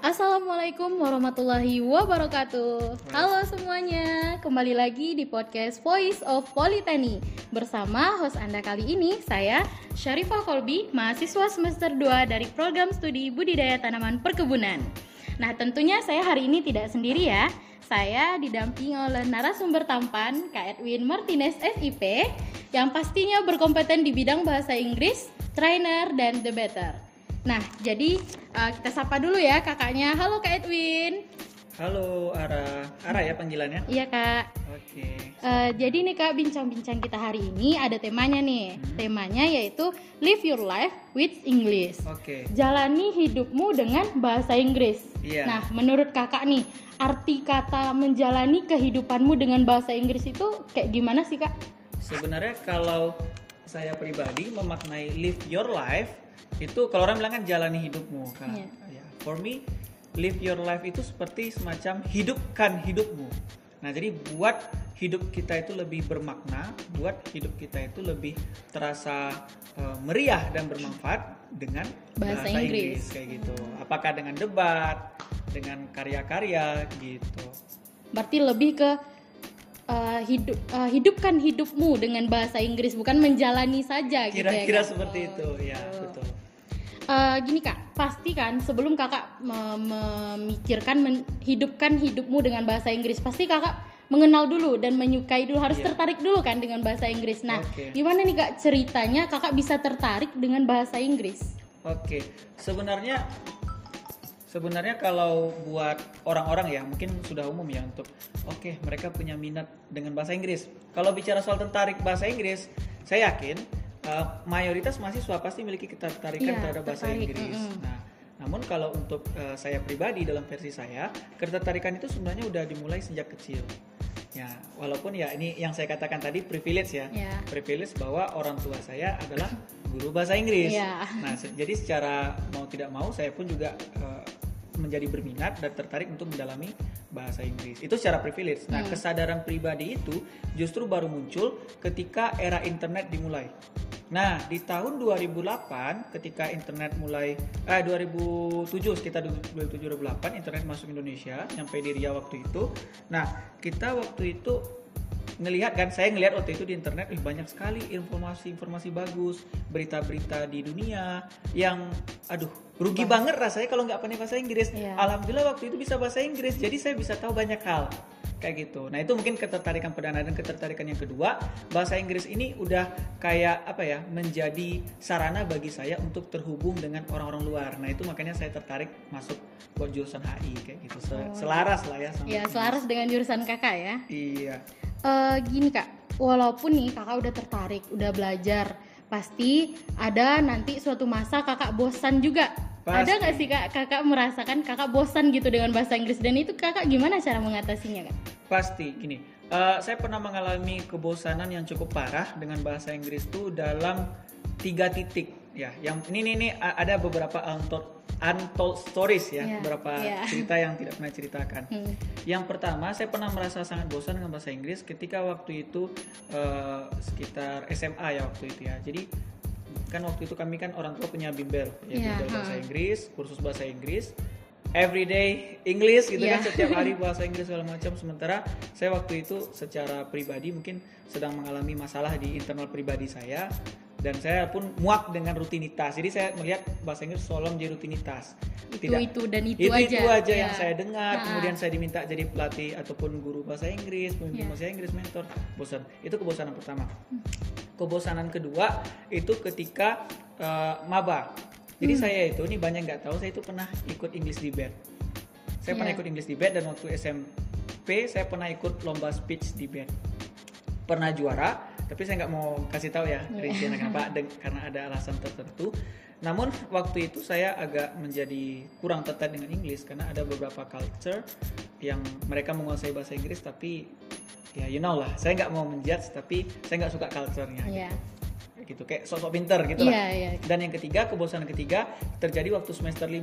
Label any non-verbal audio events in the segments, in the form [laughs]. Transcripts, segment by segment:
Assalamualaikum warahmatullahi wabarakatuh. Halo semuanya, kembali lagi di podcast Voice of Politeni bersama host Anda kali ini saya Syarifah Kolbi, mahasiswa semester 2 dari program studi budidaya tanaman perkebunan. Nah, tentunya saya hari ini tidak sendiri ya. Saya didampingi oleh narasumber tampan Kak Edwin Martinez SIP yang pastinya berkompeten di bidang bahasa Inggris, trainer dan debater. Nah, jadi uh, kita sapa dulu ya kakaknya. Halo Kak Edwin. Halo Ara, Ara ya panggilannya? Iya Kak. Oke. Uh, jadi nih Kak bincang-bincang kita hari ini ada temanya nih. Hmm. Temanya yaitu Live Your Life with English. Oke. Jalani hidupmu dengan bahasa Inggris. Iya. Nah, menurut kakak nih arti kata menjalani kehidupanmu dengan bahasa Inggris itu kayak gimana sih Kak? Sebenarnya kalau saya pribadi memaknai live your life itu kalau orang bilang kan jalani hidupmu kan yeah. ya for me live your life itu seperti semacam hidupkan hidupmu. Nah jadi buat hidup kita itu lebih bermakna buat hidup kita itu lebih terasa uh, meriah dan bermanfaat dengan bahasa, bahasa Inggris. Inggris kayak gitu. Apakah dengan debat dengan karya-karya gitu. Berarti lebih ke uh, hidup uh, hidupkan hidupmu dengan bahasa Inggris bukan menjalani saja kira-kira gitu ya, kira seperti oh, itu ya betul uh, gini kak, pasti kan sebelum kakak memikirkan menghidupkan hidupmu dengan bahasa Inggris, pasti kakak mengenal dulu dan menyukai dulu harus yeah. tertarik dulu kan dengan bahasa Inggris. Nah, okay. gimana nih kak ceritanya kakak bisa tertarik dengan bahasa Inggris? Oke, okay. sebenarnya sebenarnya kalau buat orang-orang ya mungkin sudah umum ya untuk oke okay, mereka punya minat dengan bahasa Inggris. Kalau bicara soal tertarik bahasa Inggris, saya yakin uh, mayoritas mahasiswa pasti memiliki ketertarikan yeah, terhadap bahasa tertarik. Inggris. Mm -hmm. Nah, namun kalau untuk uh, saya pribadi dalam versi saya, ketertarikan itu sebenarnya udah dimulai sejak kecil. Ya, walaupun ya ini yang saya katakan tadi privilege ya, yeah. privilege bahwa orang tua saya adalah guru bahasa Inggris. Yeah. Nah, se jadi secara mau tidak mau saya pun juga uh, menjadi berminat dan tertarik untuk mendalami bahasa Inggris. Itu secara privilege. Nah, hmm. kesadaran pribadi itu justru baru muncul ketika era internet dimulai. Nah, di tahun 2008 ketika internet mulai eh 2007 sekitar 2007 2008 internet masuk Indonesia sampai di Riau waktu itu. Nah, kita waktu itu ngelihat kan saya ngelihat waktu itu di internet ih banyak sekali informasi-informasi bagus berita-berita di dunia yang aduh rugi Bah. banget rasanya kalau nggak pandai bahasa Inggris yeah. alhamdulillah waktu itu bisa bahasa Inggris jadi saya bisa tahu banyak hal kayak gitu. Nah itu mungkin ketertarikan perdana dan ketertarikan yang kedua bahasa Inggris ini udah kayak apa ya menjadi sarana bagi saya untuk terhubung dengan orang-orang luar. Nah itu makanya saya tertarik masuk buat jurusan HI kayak gitu. oh. Selaras lah ya. Sama Iya selaras dengan jurusan kakak ya. Iya. Uh, gini kak, walaupun nih kakak udah tertarik, udah belajar, pasti ada nanti suatu masa kakak bosan juga Pasti. Ada nggak sih kak kakak merasakan kakak bosan gitu dengan bahasa Inggris dan itu kakak gimana cara mengatasinya kak? Pasti gini, uh, saya pernah mengalami kebosanan yang cukup parah dengan bahasa Inggris itu dalam tiga titik ya. Yang ini ini, ada beberapa untold, untold stories ya, yeah. beberapa yeah. [laughs] cerita yang tidak pernah ceritakan. Hmm. Yang pertama saya pernah merasa sangat bosan dengan bahasa Inggris ketika waktu itu uh, sekitar SMA ya waktu itu ya. Jadi kan waktu itu kami kan orang tua punya bimbel ya yeah, bimbel bahasa Inggris kursus bahasa Inggris. Everyday English gitu yeah. kan setiap hari [laughs] bahasa Inggris segala macam. Sementara saya waktu itu secara pribadi mungkin sedang mengalami masalah di internal pribadi saya. Dan saya pun muak dengan rutinitas. Jadi saya melihat bahasa Inggris seolah menjadi rutinitas. Itu Tidak, itu dan itu, itu aja itu aja. yeah. yang saya dengar. Nah. kemudian saya diminta jadi pelatih ataupun guru bahasa Inggris pemimpin yeah. bahasa Inggris mentor. Bosan. Itu kebosanan pertama. Hmm kebosanan kedua itu ketika uh, maba. Jadi hmm. saya itu ini banyak nggak tahu saya itu pernah ikut English debate. Saya yeah. pernah ikut English debate dan waktu SMP saya pernah ikut lomba speech debate. Pernah juara, tapi saya nggak mau kasih tahu ya yeah. rinciannya kenapa [laughs] karena ada alasan tertentu. Namun waktu itu saya agak menjadi kurang tertarik dengan Inggris karena ada beberapa culture yang mereka menguasai bahasa Inggris tapi ya you know lah saya nggak mau menjudge tapi saya nggak suka culture-nya yeah. gitu. gitu kayak sosok pinter gitu yeah, lah yeah. dan yang ketiga kebosanan ketiga terjadi waktu semester 5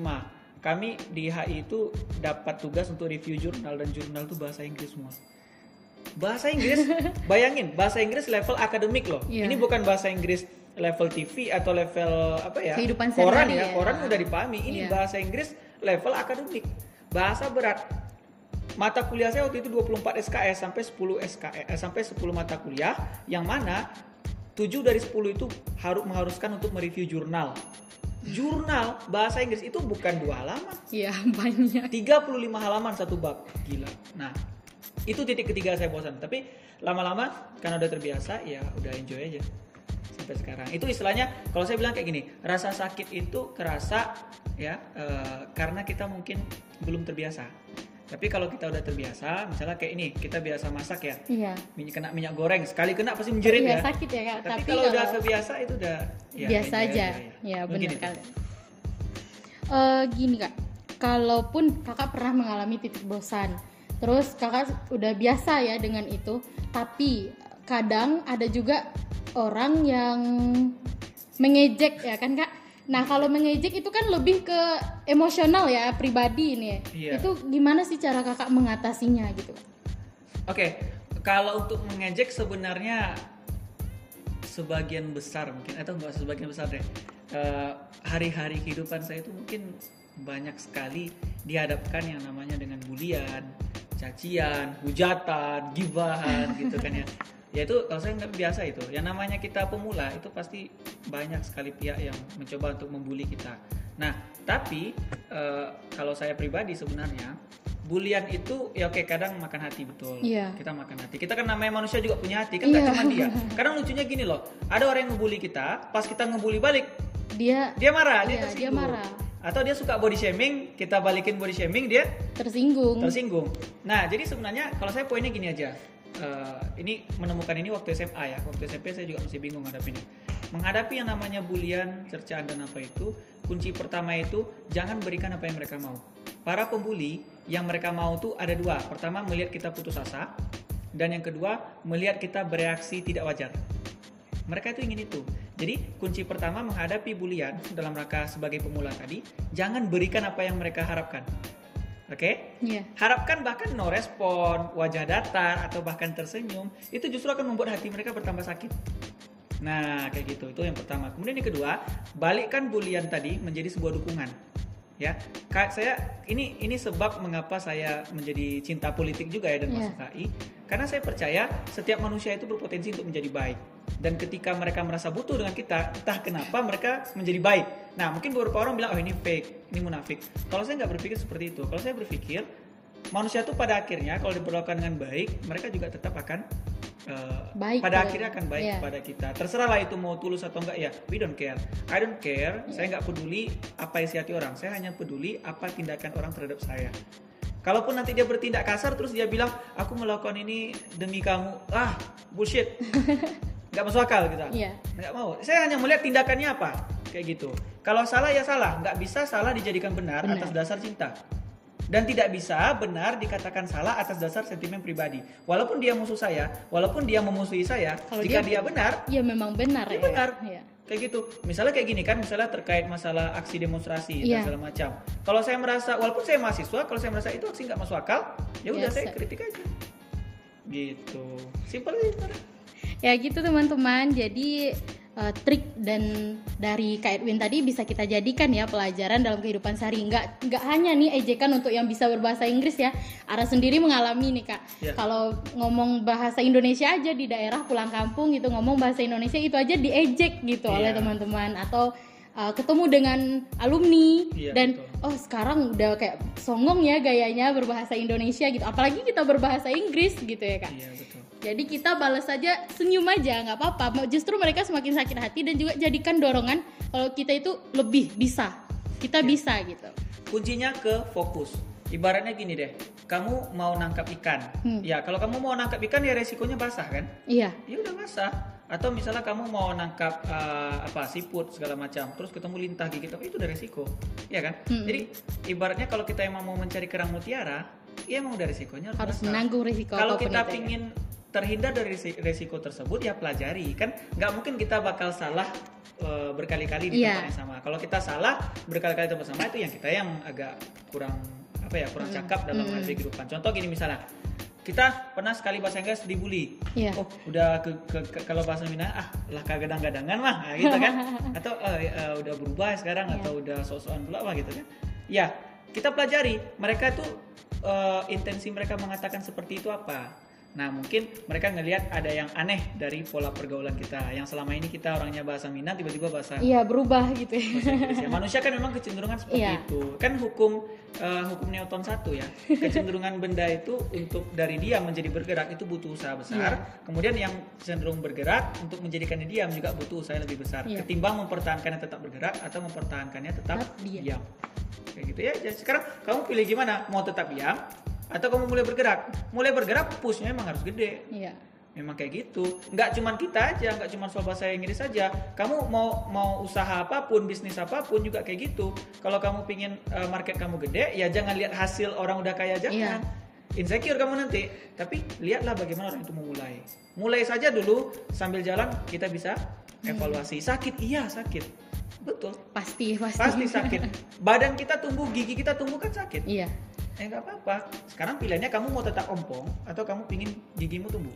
kami di HI itu dapat tugas untuk review jurnal dan jurnal itu bahasa Inggris semua bahasa Inggris [laughs] bayangin bahasa Inggris level akademik loh yeah. ini bukan bahasa Inggris level TV atau level apa ya Kehidupan koran ya, ya koran udah dipahami ini yeah. bahasa Inggris level akademik. Bahasa berat. Mata kuliah saya waktu itu 24 SKS sampai 10 SKS eh, sampai 10 mata kuliah yang mana 7 dari 10 itu harus mengharuskan untuk mereview jurnal. Jurnal bahasa Inggris itu bukan dua halaman, Iya, [laughs] banyak. 35 halaman satu bab. Gila. Nah, itu titik ketiga saya bosan. Tapi lama-lama karena udah terbiasa ya udah enjoy aja sampai sekarang. Itu istilahnya kalau saya bilang kayak gini, rasa sakit itu kerasa ya eh, karena kita mungkin belum terbiasa. Tapi kalau kita udah terbiasa, misalnya kayak ini, kita biasa masak ya, Iya. minyak kena minyak goreng, sekali kena pasti menjerit Iya, ya. sakit ya, Kak. Tapi, Tapi kalau, udah kebiasa itu udah ya, biasa enjoy aja. ya. Ya, Mungkin benar kali. Eh, gini kak, kalaupun kakak pernah mengalami titik bosan, terus kakak udah biasa ya dengan itu, tapi kadang ada juga orang yang mengejek ya kan kak. Nah kalau mengejek itu kan lebih ke emosional ya pribadi ini. ya. Iya. Itu gimana sih cara kakak mengatasinya gitu? Oke, kalau untuk mengejek sebenarnya sebagian besar mungkin atau enggak sebagian besar deh. eh, hari-hari kehidupan saya itu mungkin banyak sekali dihadapkan yang namanya dengan bulian, cacian, hujatan, gibahan gitu kan ya. [laughs] Ya itu kalau saya nggak biasa itu. Yang namanya kita pemula itu pasti banyak sekali pihak yang mencoba untuk membuli kita. Nah, tapi eh, kalau saya pribadi sebenarnya bulian itu ya oke kadang makan hati betul. Iya. Kita makan hati. Kita kan namanya manusia juga punya hati kan nggak Iya. cuma dia. [laughs] Kadang lucunya gini loh, ada orang yang ngebully kita, pas kita ngebully balik Dia dia marah, dia Iya, dia marah. Atau dia suka body shaming, kita balikin body shaming dia tersinggung. tersinggung. Nah, jadi sebenarnya kalau saya poinnya gini aja. Eh, ini menemukan ini waktu SMA ya. Waktu SMP saya juga masih bingung menghadapi ini. Menghadapi yang namanya bulian, cercaan dan apa itu, kunci pertama itu jangan berikan apa yang mereka mau. Para pembuli yang mereka mau tuh ada dua. Pertama melihat kita putus asa, dan yang kedua melihat kita bereaksi tidak wajar. Mereka itu ingin itu. Jadi kunci pertama menghadapi bulian dalam rangka sebagai pemula tadi, jangan berikan apa yang mereka harapkan. Oke? Iya. Harapkan bahkan no respon, wajah datar atau bahkan tersenyum, itu justru akan membuat hati mereka bertambah sakit. Nah, kayak gitu. Itu yang pertama. Kemudian yang kedua, balikkan bulian tadi menjadi sebuah dukungan. Ya, Kak, saya ini ini sebab mengapa saya menjadi cinta politik juga ya dan Iya. masuk HI. Karena saya percaya setiap manusia itu berpotensi untuk menjadi baik. Dan ketika mereka merasa butuh dengan kita, entah kenapa mereka menjadi baik. Nah, mungkin beberapa orang bilang, oh ini fake, ini munafik. Kalau saya nggak berpikir seperti itu. Kalau saya berpikir, manusia itu pada akhirnya kalau diperlakukan dengan baik, mereka juga tetap akan eh, Baik pada akhirnya akan baik iya. kepada kita. Terserahlah itu mau tulus atau enggak ya, we don't care. I don't care. Saya nggak peduli apa isi hati orang. Saya hanya peduli apa tindakan orang terhadap saya. Kalaupun nanti dia bertindak kasar terus dia bilang aku melakukan ini demi kamu, ah bullshit, [laughs] nggak masuk akal gitu. Iya. Nggak mau. Saya hanya melihat tindakannya apa, kayak gitu. Kalau salah ya salah, nggak bisa salah dijadikan benar, Benar. atas dasar cinta. Dan tidak bisa benar dikatakan salah atas dasar sentimen pribadi. Walaupun dia musuh saya, walaupun dia memusuhi saya, Kalau jika dia- dia, benar, Ya memang benar dia ya. benar. Iya. Kayak gitu. Misalnya kayak gini kan, misalnya terkait masalah aksi demonstrasi Iya. dan segala macam. Kalau saya merasa, walaupun saya mahasiswa, kalau saya merasa itu aksi nggak masuk akal, ya udah saya kritik aja. Gitu. Simpel aja. Ya gitu teman-teman. Jadi eh, trik dan dari Kak Edwin tadi bisa kita jadikan ya pelajaran dalam kehidupan sehari. Nggak nggak hanya nih ejekan untuk yang bisa berbahasa Inggris ya. Ara sendiri mengalami nih Kak. Ya. Kalau ngomong bahasa Indonesia aja di daerah pulang kampung gitu ngomong bahasa Indonesia itu aja diejek gitu oleh Iya. teman-teman atau eh, ketemu dengan alumni Iya, dan betul. oh sekarang udah kayak songong ya gayanya berbahasa Indonesia gitu. Apalagi kita berbahasa Inggris gitu ya Kak. Iya betul. Jadi kita balas saja senyum aja nggak apa-apa. Justru mereka semakin sakit hati dan juga jadikan dorongan kalau kita itu lebih bisa. Kita Ya. bisa gitu. Kuncinya ke fokus. Ibaratnya gini deh, kamu mau nangkap ikan. Hmm. Ya, kalau kamu mau nangkap ikan ya resikonya basah kan? Iya. Ya udah basah. Atau misalnya kamu mau nangkap eh, apa siput segala macam, terus ketemu lintah gigit apa itu udah resiko, ya kan? Hmm. Jadi ibaratnya kalau kita emang mau mencari kerang mutiara, ya emang udah resikonya harus, Harus menanggung risiko Kalau kita ya. Terhindar dari resi- resiko tersebut ya pelajari kan nggak mungkin kita bakal salah eh, berkali-kali di Iya. tempat yang sama. Kalau kita salah berkali-kali di tempat sama itu yang kita yang agak kurang apa ya kurang cakap dalam Mm. kehidupan. Contoh gini misalnya kita pernah sekali bahasa Inggris dibully. Iya. Oh, udah ke, ke- ke- kalau bahasa Minang ah lah kagadang-gadangan mah nah, gitu kan. [laughs] atau eh, eh, udah berubah sekarang Iya. atau udah sok-sokan pula mah gitu kan. Ya, kita pelajari mereka tuh eh, intensi mereka mengatakan seperti itu apa. Nah mungkin mereka ngelihat ada yang aneh dari pola pergaulan kita yang selama ini kita orangnya bahasa Minang tiba-tiba bahasa Iya, berubah gitu ya. ya. Manusia kan memang kecenderungan seperti Iya. itu. Kan hukum eh, hukum Newton satu ya. Kecenderungan benda itu untuk dari diam menjadi bergerak itu butuh usaha besar. Iya. Kemudian yang cenderung bergerak untuk menjadikannya diam juga butuh usaha yang lebih besar. Iya. Ketimbang mempertahankannya tetap bergerak atau mempertahankannya tetap, Tetap diam. diam. Kayak gitu ya. Jadi sekarang kamu pilih gimana? Mau tetap diam atau kamu mulai bergerak? Mulai bergerak pushnya memang harus gede. Iya. Memang kayak gitu. Nggak cuman kita aja, nggak cuman soal bahasa Inggris saja. Kamu mau mau usaha apa pun, bisnis apa pun juga kayak gitu. Kalau kamu pingin uh, market kamu gede, ya jangan lihat hasil orang udah kaya jangan. Iya. Insecure kamu nanti. Tapi lihatlah bagaimana orang itu memulai. Mulai saja dulu sambil jalan kita bisa evaluasi. Sakit, iya sakit. Betul. Pasti, pasti. Pasti sakit. [laughs] Badan kita tumbuh, gigi kita tumbuh kan sakit. Iya. Eh nggak apa-apa. Sekarang pilihannya kamu mau tetap ompong atau kamu pingin gigimu tumbuh.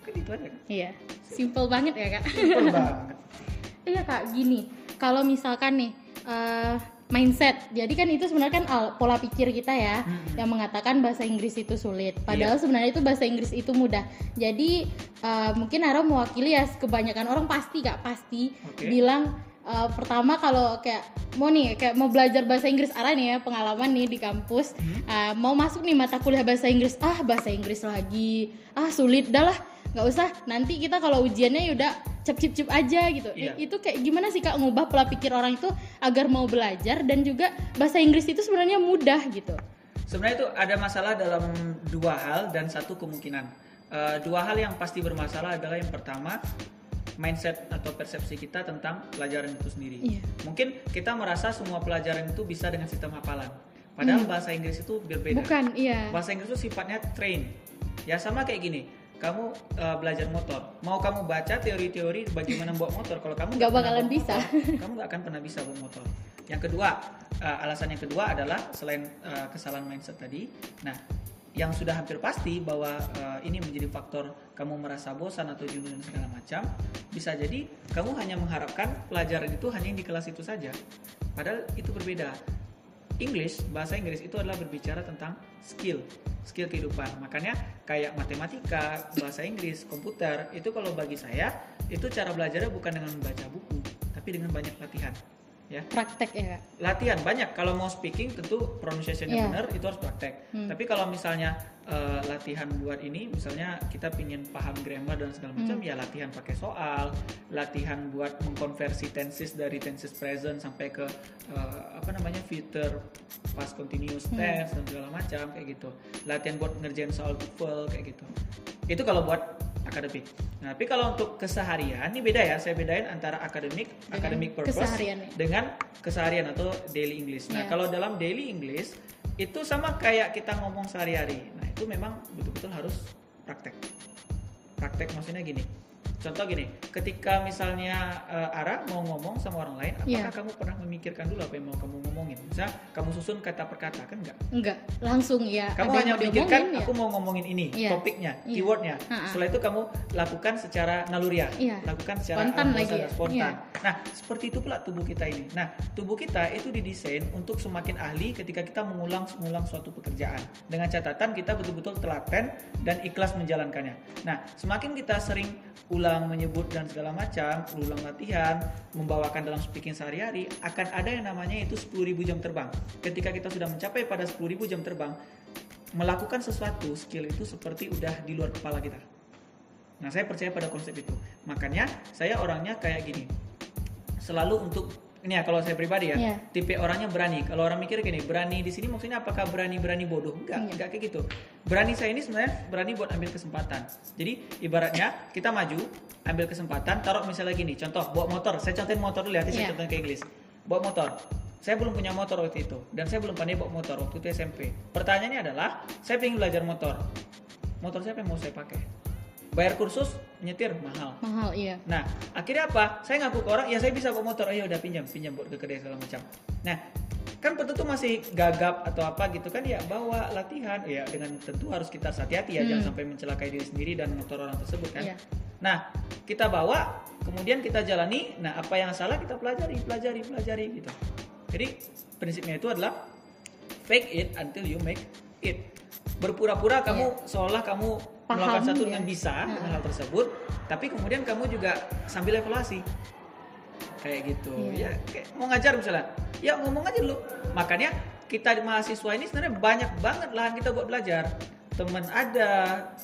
Kan itu aja kan. Iya. Simple banget ya, Kak. Simple banget. [laughs] Iya kak, gini, kalau misalkan nih eh, mindset, jadi kan itu sebenarnya kan al- pola pikir kita ya, Mm-mm. yang mengatakan bahasa Inggris itu sulit. Padahal sebenarnya itu bahasa Inggris itu mudah. Jadi eh, mungkin Ara mewakili ya kebanyakan orang pasti kak pasti Oke. bilang eh, pertama kalau kayak mau nih kayak mau belajar bahasa Inggris Ara nih ya pengalaman nih di kampus. Eh, mau masuk nih mata kuliah bahasa Inggris ah bahasa Inggris lagi. Ah sulit dah lah nggak usah. Nanti kita kalau ujiannya ya udah cep cep cep aja gitu. Eh, itu kayak gimana sih kak ngubah pola pikir orang itu agar mau belajar dan juga bahasa Inggris itu sebenarnya mudah gitu. Sebenarnya itu ada masalah dalam dua hal dan satu kemungkinan. Eh, dua hal yang pasti bermasalah adalah yang pertama mindset atau persepsi kita tentang pelajaran itu sendiri. Iya. Mungkin kita merasa semua pelajaran itu bisa dengan sistem hafalan. Padahal bahasa Inggris itu berbeda. bukan iya Bahasa Inggris itu sifatnya train. Ya sama kayak gini. Kamu eh, belajar motor, mau kamu baca teori-teori bagaimana bawa motor, kalau kamu [laughs] Nggak bakalan bisa. motor, [laughs] kamu nggak akan pernah bisa bawa motor. Yang kedua, eh, alasan yang kedua adalah selain eh, kesalahan mindset tadi, nah yang sudah hampir pasti bahwa eh, ini menjadi faktor kamu merasa bosan atau jenuh dan segala macam, bisa jadi kamu hanya mengharapkan pelajaran itu hanya di kelas itu saja. Padahal itu berbeda. English, bahasa Inggris itu adalah berbicara tentang skill, skill kehidupan. Makanya kayak matematika, bahasa Inggris, komputer, itu kalau bagi saya itu cara belajarnya bukan dengan membaca buku, tapi dengan banyak latihan. Ya, praktek ya latihan banyak. Kalau mau speaking tentu pronunciation-nya Iya. benar itu harus praktek. Hmm. Tapi kalau misalnya eh, latihan buat ini, misalnya kita pingin paham grammar dan segala macam, Hmm. ya latihan pakai soal, latihan buat mengkonversi tenses dari tenses present sampai ke eh, apa namanya future past continuous Hmm. tense dan segala macam kayak gitu. Latihan buat ngerjain soal TOEFL kayak gitu. Itu kalau buat akademik. Nah, tapi kalau untuk keseharian ini beda ya. Saya bedain antara akademik, Dengan academic purpose keseharian ya. dengan keseharian atau daily English. Nah, Iya. kalau dalam daily English itu sama kayak kita ngomong sehari-hari. Nah, itu memang betul-betul harus praktek. Praktek maksudnya gini. Contoh gini, ketika misalnya eh, Ara mau ngomong sama orang lain, apakah Iya. kamu pernah memikirkan dulu apa yang mau kamu ngomongin? Misalnya kamu susun kata per kata, kan enggak? enggak langsung ya Kamu ada hanya memikirkan ya. aku mau ngomongin ini, Iya. topiknya, Iya. keywordnya. Ha-ha. Setelah itu kamu lakukan secara naluriah, Iya. lakukan secara Spontan lagi ya. spontan. Iya. Nah, seperti itu pula tubuh kita ini. Nah, tubuh kita itu didesain untuk semakin ahli ketika kita mengulang-mengulang suatu pekerjaan. Dengan catatan kita betul-betul telaten dan ikhlas menjalankannya. Nah, semakin kita sering ulang menyebut dan segala macam, ulang latihan, membawakan dalam speaking sehari-hari, akan ada yang namanya itu 10.000 jam terbang. Ketika kita sudah mencapai pada 10.000 jam terbang, melakukan sesuatu skill itu seperti udah di luar kepala kita. Nah, saya percaya pada konsep itu. Makanya saya orangnya kayak gini. Selalu untuk ini ya kalau saya pribadi ya, Iya. tipe orangnya berani. Kalau orang mikir gini, berani di sini maksudnya apakah berani-berani bodoh? Enggak, Iya. enggak kayak gitu. Berani saya ini sebenarnya berani buat ambil kesempatan. Jadi ibaratnya kita maju, ambil kesempatan, taruh misalnya gini, contoh bawa motor. Saya contohin motor dulu ya, saya Iya. contohin ke Inggris. Bawa motor. Saya belum punya motor waktu itu dan saya belum pandai bawa motor waktu itu SMP. Pertanyaannya adalah, saya pengen belajar motor. Motor siapa yang mau saya pakai? Bayar kursus, nyetir mahal. mahal iya Nah, akhirnya apa? Saya ngaku ke orang, ya saya bisa bawa motor. Ayo udah pinjam, pinjam buat ke kedai segala macam. Nah, kan tentu masih gagap atau apa gitu kan ya bawa latihan ya dengan tentu harus kita hati-hati ya Hmm. jangan sampai mencelakai diri sendiri dan motor orang tersebut kan. Iya. Nah, kita bawa, kemudian kita jalani. Nah, apa yang salah kita pelajari, pelajari, pelajari gitu. Jadi prinsipnya itu adalah fake it until you make it. Berpura-pura kamu seolah kamu Paham, melakukan satu ya. dengan bisa Nah. dengan hal tersebut, tapi kemudian kamu juga sambil evaluasi. Kayak gitu. Iya. Ya, kayak mau ngajar misalnya. Ya ngomong aja dulu. Makanya kita di mahasiswa ini sebenarnya banyak banget lahan kita buat belajar. Teman ada,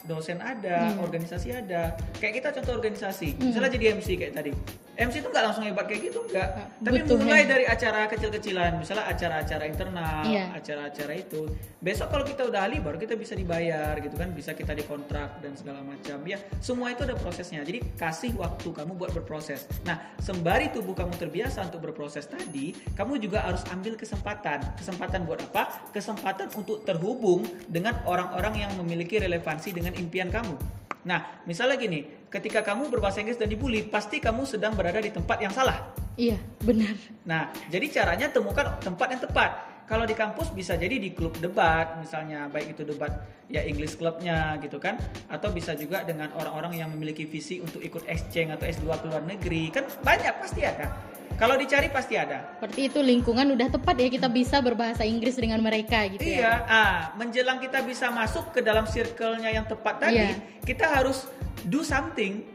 dosen ada, Hmm. organisasi ada. Kayak kita contoh organisasi. Hmm. Misalnya jadi MC kayak tadi. MC itu nggak langsung hebat kayak gitu. Nggak. Tapi Butuh mulai yang- dari acara kecil-kecilan, misalnya acara-acara internal, Iya. acara-acara itu. Besok kalau kita udah ahli baru kita bisa dibayar gitu kan, bisa kita dikontrak dan segala macam. Ya, semua itu ada prosesnya. Jadi kasih waktu kamu buat berproses. Nah, sembari tubuh kamu terbiasa untuk berproses tadi, kamu juga harus ambil kesempatan. Kesempatan buat apa? Kesempatan untuk terhubung dengan orang-orang yang memiliki relevansi dengan impian kamu. Nah, misalnya gini, ketika kamu berbahasa Inggris dan dibully, pasti kamu sedang berada di tempat yang salah. Iya, benar. Nah, jadi caranya temukan tempat yang tepat. Kalau di kampus bisa jadi di klub debat, misalnya baik itu debat ya English clubnya gitu kan, atau bisa juga dengan orang-orang yang memiliki visi untuk ikut exchange atau S2 ke luar negeri, kan banyak pasti ada. Kalau dicari pasti ada. Seperti itu lingkungan udah tepat ya kita bisa berbahasa Inggris dengan mereka gitu Iya, ya. ah, menjelang kita bisa masuk ke dalam circle-nya yang tepat tadi, Iya. kita harus do something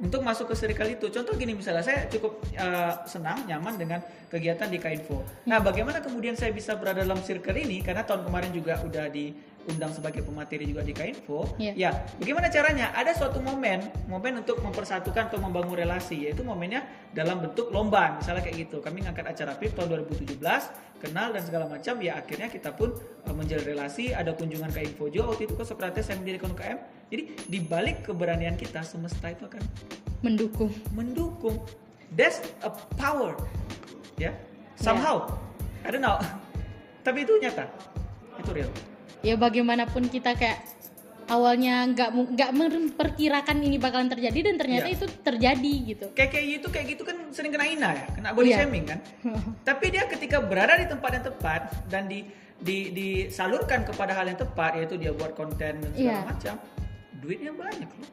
untuk masuk ke circle itu. Contoh gini misalnya, saya cukup eh, senang, nyaman dengan kegiatan di Kainfo. Nah, bagaimana kemudian saya bisa berada dalam circle ini? Karena tahun kemarin juga udah diundang sebagai pemateri juga di Kainfo. Iya. Ya, bagaimana caranya? Ada suatu momen, momen untuk mempersatukan atau membangun relasi, yaitu momennya dalam bentuk lomba, misalnya kayak gitu. Kami ngangkat acara PIP tahun 2017, kenal dan segala macam. Ya, akhirnya kita pun uh, menjalin relasi. Ada kunjungan ke Infojo waktu itu ke Sokrates saya mendirikan UKM. Jadi di balik keberanian kita, semesta itu akan Mendukung. mendukung. That's a power, ya. Somehow, I don't know. [laughs] Tapi itu nyata, itu real. Ya bagaimanapun kita kayak awalnya nggak nggak memperkirakan ini bakalan terjadi dan ternyata Iya. itu terjadi gitu. kayak kayak gitu kayak gitu kan sering kena ina ya kena body Iya. shaming kan [laughs] tapi dia ketika berada di tempat yang tepat dan di, di disalurkan kepada hal yang tepat yaitu dia buat konten dan segala Iya. macam duitnya banyak loh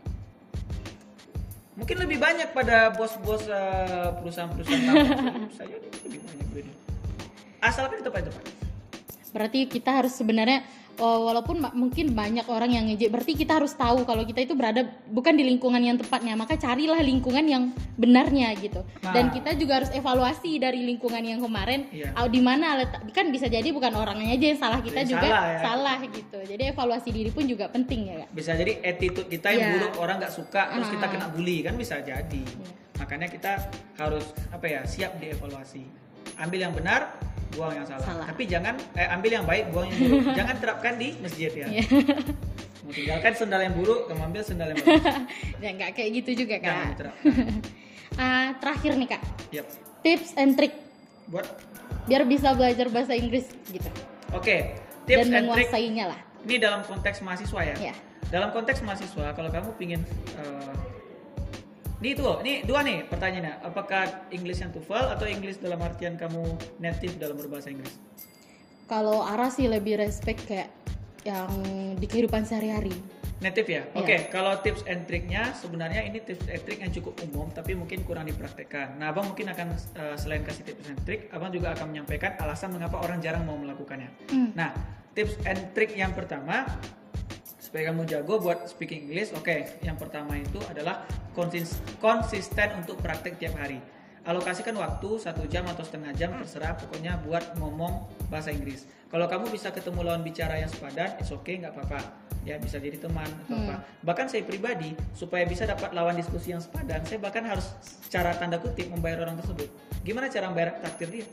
mungkin lebih banyak pada bos-bos eh, perusahaan-perusahaan jadi [laughs] lebih banyak duitnya asalkan di tempat yang tepat Berarti kita harus sebenarnya walaupun ma- mungkin banyak orang yang ngejek, berarti kita harus tahu kalau kita itu berada bukan di lingkungan yang tepatnya, maka carilah lingkungan yang benarnya gitu. Nah. Dan kita juga harus evaluasi dari lingkungan yang kemarin, Iya. oh, di mana letak- kan bisa jadi bukan orangnya aja yang salah, kita Yang juga salah, ya. salah gitu. Jadi evaluasi diri pun juga penting ya, Kak. bisa jadi attitude kita yang Iya. buruk orang nggak suka terus kita Ah. kena bully kan bisa jadi Iya. makanya kita harus apa ya siap dievaluasi ambil yang benar buang yang salah, Salah. tapi jangan eh, ambil yang baik buang yang buruk [laughs] jangan terapkan di masjid ya Iya. mau tinggalkan sendal yang buruk kamu ambil sendal yang bagus [laughs] ya nggak kayak gitu juga jangan kak. diterapkan [laughs] Ah, terakhir nih kak, Yap. tips and trick buat biar bisa belajar bahasa Inggris gitu oke tips dan and trick menguasainya lah. ini dalam konteks mahasiswa ya Ya. dalam konteks mahasiswa kalau kamu pingin eh, ini itu loh, ini dua nih pertanyaannya. Apakah English yang TOEFL atau English dalam artian kamu native dalam berbahasa Inggris? Kalau Ara sih lebih respect kayak yang di kehidupan sehari-hari. Native ya? Iya. Oke, kalau tips and triknya sebenarnya ini tips and trick yang cukup umum tapi mungkin kurang dipraktekkan. Nah, Abang mungkin akan eh, selain kasih tips and trick, Abang juga akan menyampaikan alasan mengapa orang jarang mau melakukannya. Hmm. Nah, tips and trick yang pertama supaya kamu jago buat speaking English, oke. Yang pertama itu adalah konsis- konsisten untuk praktek tiap hari. Alokasikan waktu satu jam atau setengah jam terserah pokoknya buat ngomong bahasa Inggris. Kalau kamu bisa ketemu lawan bicara yang sepadan, it's okay nggak apa-apa. Ya bisa jadi teman atau Hmm. apa. Bahkan saya pribadi supaya bisa dapat lawan diskusi yang sepadan, saya bahkan harus cara tanda kutip membayar orang tersebut. Gimana cara membayar traktir dia?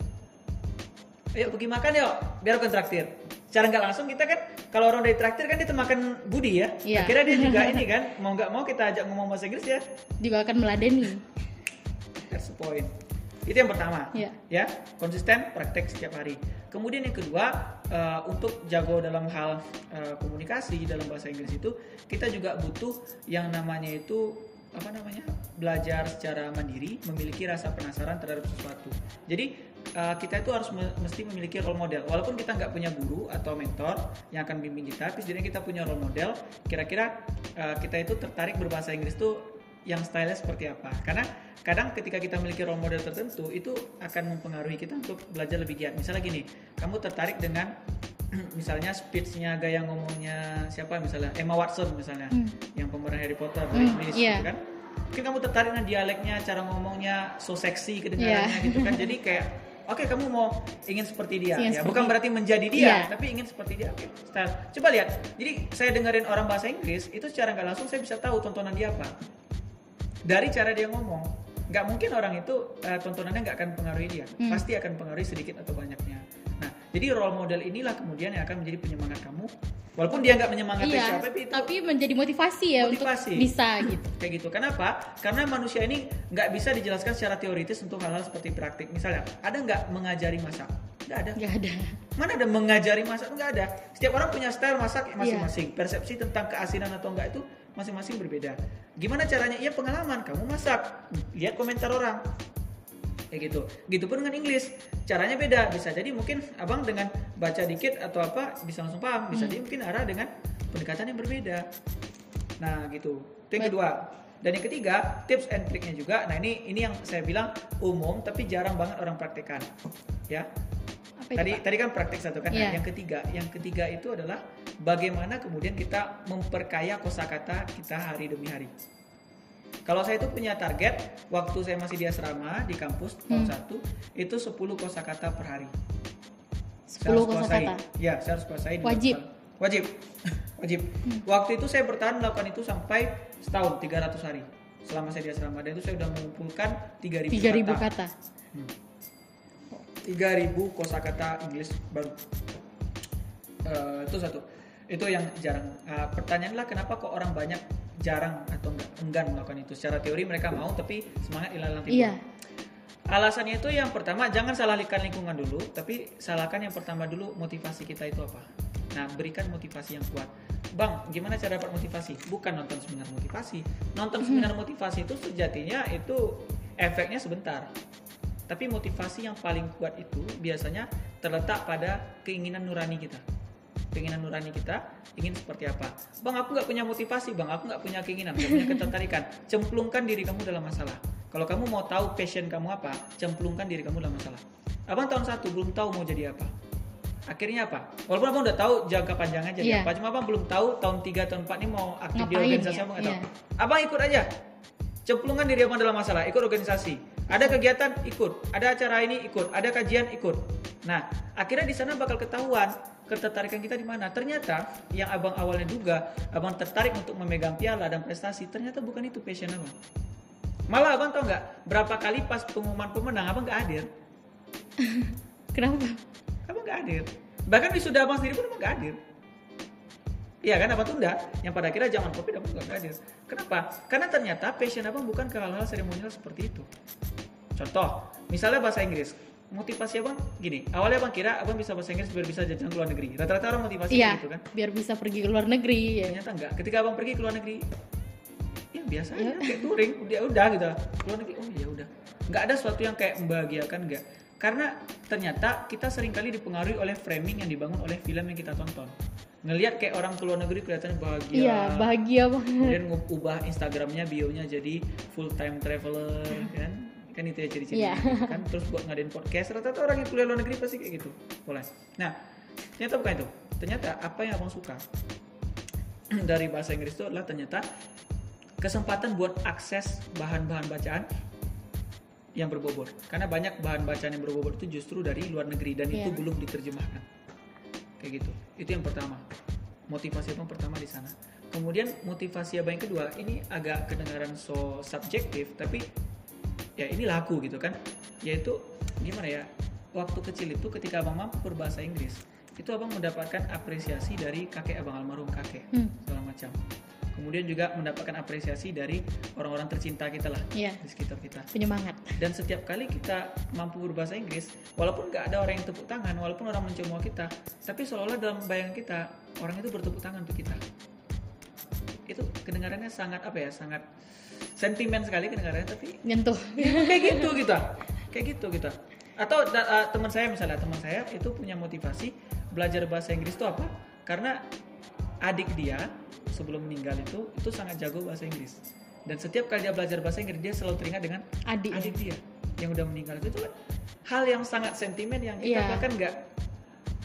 Ayo pergi makan yuk, biar aku traktir. Cara nggak langsung kita kan, kalau orang dari traktir kan dia termakan budi ya. Iya. Akhirnya dia juga [laughs] ini kan, mau nggak mau kita ajak ngomong bahasa Inggris ya. Juga akan meladeni. That's the point. Itu yang pertama. Iya. Ya, konsisten praktek setiap hari. Kemudian yang kedua, eh, untuk jago dalam hal eh, komunikasi dalam bahasa Inggris itu, kita juga butuh yang namanya itu apa namanya belajar secara mandiri, memiliki rasa penasaran terhadap sesuatu. Jadi eh, kita itu harus me- mesti memiliki role model. Walaupun kita nggak punya guru atau mentor yang akan bimbing kita, tapi setidaknya kita punya role model. Kira-kira eh, kita itu tertarik berbahasa Inggris tuh yang stylenya seperti apa. Karena kadang ketika kita memiliki role model tertentu itu akan mempengaruhi kita untuk belajar lebih giat. Misalnya gini kamu tertarik dengan [clears throat] misalnya speechnya gaya ngomongnya siapa? Misalnya Emma Watson misalnya Hmm. yang pemeran Harry Potter Hmm, Inggris iya. gitu kan. Mungkin kamu tertarik dengan dialeknya cara ngomongnya so seksi kedengarannya Iya. gitu kan. [laughs] Jadi kayak oke kamu mau ingin seperti dia. Ingin ya seperti- bukan berarti menjadi dia Iya. tapi ingin seperti dia. Oke style. Coba lihat. Jadi saya dengerin orang bahasa Inggris itu secara nggak langsung saya bisa tahu tontonan dia apa dari cara dia ngomong nggak mungkin orang itu eh, tontonannya nggak akan pengaruhi dia. Hmm. pasti akan pengaruhi sedikit atau banyaknya. Nah jadi role model inilah kemudian yang akan menjadi penyemangat kamu. Walaupun dia nggak menyemangati Iya, siapa tapi itu tapi menjadi motivasi ya Motivasi. untuk bisa gitu. kayak gitu. Kenapa? Karena manusia ini nggak bisa dijelaskan secara teoritis untuk hal-hal seperti praktik. Misalnya ada nggak mengajari masak? Nggak ada. Nggak ada. mana ada mengajari masak? Nggak ada. Setiap orang punya style masak Iya. masing-masing. Persepsi tentang keasinan atau enggak itu masing-masing berbeda. Gimana caranya? Iya pengalaman. Kamu masak. Lihat komentar orang. Kayak gitu. Gitu pun dengan Inggris. Caranya beda. Bisa jadi mungkin abang dengan baca dikit atau apa bisa langsung paham. Bisa Hmm. jadi mungkin arah dengan pendekatan yang berbeda. Nah gitu. Itu yang kedua. Dan yang ketiga tips and triknya juga. Nah ini ini yang saya bilang umum tapi jarang banget orang praktekkan. Ya Apa itu, tadi Pak? tadi kan praktek satu kan Nah, Iya. yang ketiga yang ketiga itu adalah bagaimana kemudian kita memperkaya kosakata kita hari demi hari kalau saya itu punya target waktu saya masih di asrama di kampus tahun Hmm. satu itu 10 kosakata per hari 10 Saya harus kuasai. kosakata. ya saya harus kuasai di [laughs] Wajib. Hmm. depan. wajib wajib waktu itu saya bertahan melakukan itu sampai setahun 300 hari selama saya di asrama dan itu saya sudah mengumpulkan 3000 3000 kata. kata. Hmm. 3000 kosakata Inggris baru. Eh, itu satu. Itu yang jarang. Eh, pertanyaanlah kenapa kok orang banyak jarang atau enggak enggan melakukan itu. Secara teori mereka mau tapi semangat ilalang timbul. Iya. Alasannya itu yang pertama jangan salahkan lingkungan dulu, tapi salahkan yang pertama dulu motivasi kita itu apa. Nah, berikan motivasi yang kuat. Bang, gimana cara dapat motivasi? Bukan nonton seminar motivasi. Nonton seminar motivasi itu sejatinya itu efeknya sebentar. Tapi motivasi yang paling kuat itu biasanya terletak pada keinginan nurani kita. Keinginan nurani kita ingin seperti apa? Bang, aku nggak punya motivasi, bang. Aku nggak punya keinginan, nggak punya ketertarikan. Cemplungkan diri kamu dalam masalah. Kalau kamu mau tahu passion kamu apa, cemplungkan diri kamu dalam masalah. Abang tahun satu belum tahu mau jadi apa. Akhirnya apa? Walaupun abang udah tahu jangka panjangnya jadi Iya. apa, cuma abang belum tahu tahun 3 tahun 4 ini mau aktif di Ngapain organisasi ya? abang nggak tahu. Iya. Abang ikut aja. Cemplungkan diri abang dalam masalah, ikut organisasi. Ada kegiatan ikut, ada acara ini ikut, ada kajian ikut. Nah, akhirnya di sana bakal ketahuan ketertarikan kita di mana. Ternyata yang abang awalnya duga, abang tertarik untuk memegang piala dan prestasi, ternyata bukan itu passion abang. Malah abang tau nggak berapa kali pas pengumuman pemenang abang nggak hadir, [laughs] Kenapa? abang nggak hadir. Bahkan wisuda abang sendiri pun abang nggak hadir. Iya kan abang tunda, yang pada akhirnya zaman covid abang nggak hadir. Kenapa? Karena ternyata passion abang bukan ke hal-hal seremonial seperti itu. Contoh, misalnya bahasa Inggris. Motivasi abang gini, awalnya abang kira abang bisa bahasa Inggris biar bisa jajan ke luar negeri. Rata-rata orang motivasi Iya, gitu kan. biar bisa pergi ke luar negeri ya. Ternyata enggak. Ketika abang pergi ke luar negeri, ya biasa aja kayak touring, udah udah gitu. Keluar negeri, oh ya udah. Nggak ada sesuatu yang kayak membahagiakan enggak. Karena ternyata kita sering kali dipengaruhi oleh framing yang dibangun oleh film yang kita tonton. Ngelihat kayak orang ke luar negeri kelihatannya bahagia. Iya, bahagia banget. Kemudian ngubah Instagramnya, bionya jadi full time traveler, kan? Kan itu ya ciri-ciri Iya. kan. Terus buat ngadain podcast, rata-rata orang yang kuliah luar negeri pasti kayak gitu. Boleh. Nah, ternyata bukan itu. Ternyata apa yang abang suka dari bahasa Inggris itu adalah ternyata kesempatan buat akses bahan-bahan bacaan yang berbobot. Karena banyak bahan bacaan yang berbobot itu justru dari luar negeri dan itu Iya. belum diterjemahkan. Kayak gitu. Itu yang pertama. Motivasi abang pertama di sana. Kemudian motivasi abang yang kedua ini agak kedengaran so subjektif tapi ya ini laku gitu kan. Yaitu gimana ya? Waktu kecil itu ketika abang mampu berbahasa Inggris itu abang mendapatkan apresiasi dari kakek abang almarhum kakek Hmm. segala macam. Kemudian juga mendapatkan apresiasi dari orang-orang tercinta kita lah Iya, di sekitar kita. penyemangat. Dan setiap kali kita mampu berbahasa Inggris, walaupun nggak ada orang yang tepuk tangan, walaupun orang mencemooh kita, tapi seolah-olah dalam bayangan kita orang itu bertepuk tangan untuk kita. Itu kedengarannya sangat apa ya, sangat sentimen sekali kedengarannya, tapi Nyentuh. kayak gitu kita, kayak gitu kita. Atau uh, teman saya misalnya teman saya itu punya motivasi belajar bahasa Inggris itu apa? Karena adik dia sebelum meninggal itu itu sangat jago bahasa Inggris. dan setiap kali dia belajar bahasa Inggris dia selalu teringat dengan Adik. adik dia yang udah meninggal itu tuh kan hal yang sangat sentimen yang kita Iya. bahkan nggak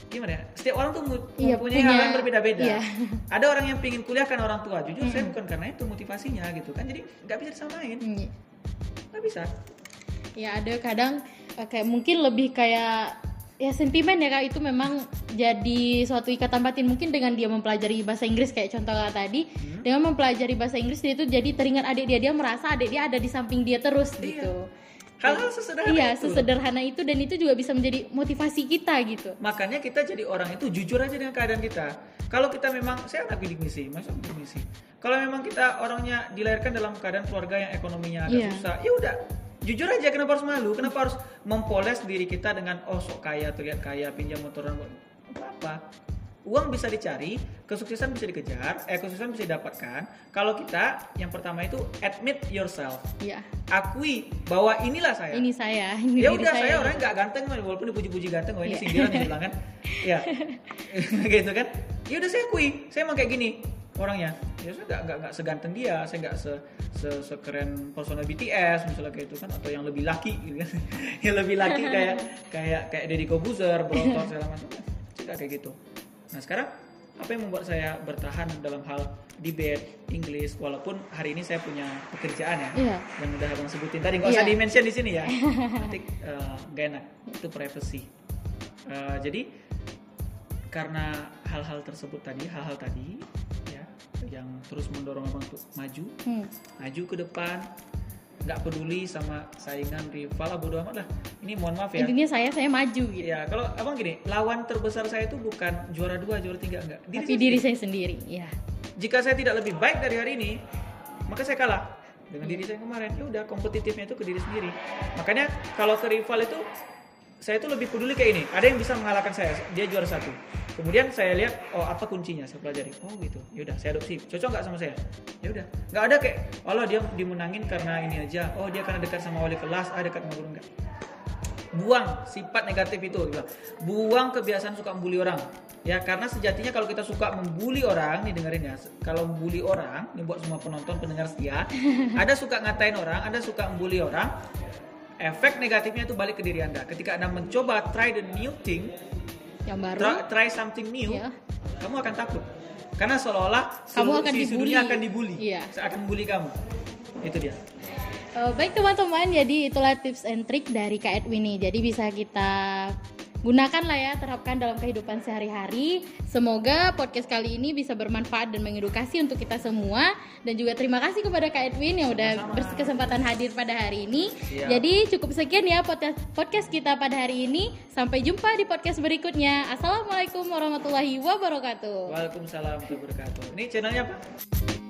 gimana ya? Setiap orang tuh Iya, mempunyai punya- hal yang berbeda-beda. iya. [laughs] ada orang yang pingin kuliah kan orang tua jujur saya bukan karena itu motivasinya gitu kan. Jadi nggak bisa disamain. Hmm, nggak bisa. Ya ada kadang eh, kayak mungkin lebih kayak ya sentimen ya kak. Itu memang jadi suatu ikatan batin. Mungkin dengan dia mempelajari bahasa Inggris kayak contoh kak tadi Hmm. dengan mempelajari bahasa Inggris dia itu jadi teringat adik dia. Dia merasa adik dia ada di samping dia terus Iya. gitu hal-hal sesederhana iya itu. sesederhana itu dan itu juga bisa menjadi motivasi kita gitu. Makanya kita jadi orang itu jujur aja dengan keadaan kita. Kalau kita memang saya anak bidik misi masa bidik misi? Kalau memang kita orangnya dilahirkan dalam keadaan keluarga yang ekonominya agak Iya. susah ya udah. Jujur aja kenapa harus malu? Kenapa harus mempoles diri kita dengan oh sok kaya terlihat kaya pinjam motoran apa apa uang bisa dicari kesuksesan bisa dikejar eh kesuksesan bisa didapatkan. Kalau kita yang pertama itu admit yourself. Ya akui bahwa inilah saya. Ini saya ini ya udah saya orangnya nggak ganteng walaupun dipuji-puji ganteng oh ini Iya. sindiran yang bilang kan. Ya [laughs] [laughs] gitu kan. Ya udah saya akui. Saya emang kayak gini orangnya. Ya saya nggak seganteng dia saya nggak se, se sekeren personal BTS misalnya kayak itu kan atau yang lebih laki gitu kan. [laughs] Yang lebih laki kayak kayak kayak Deddy Kobuzer berotot segala macam. Saya nggak kayak gitu nah sekarang apa yang membuat saya bertahan dalam hal debate Inggris walaupun hari ini saya punya pekerjaan ya Iya. yang udah abang sebutin tadi nggak usah Iya. di mention di sini ya [laughs] nanti eh, nggak enak itu privacy Eh, jadi karena hal-hal tersebut tadi hal-hal tadi ya yang terus mendorong abang untuk maju Hmm. maju ke depan nggak peduli sama saingan rival bodo amat lah. Ini mohon maaf ya. Intinya saya saya maju gitu. Ya kalau abang gini lawan terbesar saya itu bukan juara dua juara tiga enggak. Tapi saya diri sendiri. saya sendiri ya jika saya tidak lebih baik dari hari ini maka saya kalah dengan diri saya kemarin. Ya udah kompetitifnya itu ke diri sendiri. Makanya kalau ke rival itu saya itu lebih peduli kayak ini. Ada yang bisa mengalahkan saya dia juara satu kemudian saya lihat oh apa kuncinya? Saya pelajari. Oh gitu. Ya udah saya adopsi. Cocok nggak sama saya? Ya udah. Nggak ada kayak Allah dia dimenangin karena ini aja. Oh dia karena dekat sama wali kelas. Ah dekat sama guru. Enggak buang sifat negatif itu gitu. buang kebiasaan suka membuli orang. Ya karena sejatinya kalau kita suka membuli orang nih dengerin ya. Kalau membuli orang ini buat semua penonton pendengar setia [laughs] ada suka ngatain orang ada suka membuli orang efek negatifnya itu balik ke diri anda. Ketika anda mencoba try the new thing yang baru try, try something new Iya. kamu akan takut karena seolah-olah Kamu akan sisi dibully. dunia akan dibully Iya. akan membuli kamu itu dia Eh, baik teman-teman, jadi itulah tips and trick dari Kak Edwin nih. Jadi bisa kita gunakan lah ya, terapkan dalam kehidupan sehari-hari. Semoga podcast kali ini bisa bermanfaat dan mengedukasi untuk kita semua. Dan juga terima kasih kepada Kak Edwin yang udah berkesempatan hadir pada hari ini. Siap. Jadi cukup sekian ya podcast podcast kita pada hari ini. Sampai jumpa di podcast berikutnya. Assalamualaikum warahmatullahi wabarakatuh. Waalaikumsalam warahmatullahi wabarakatuh ini channelnya apa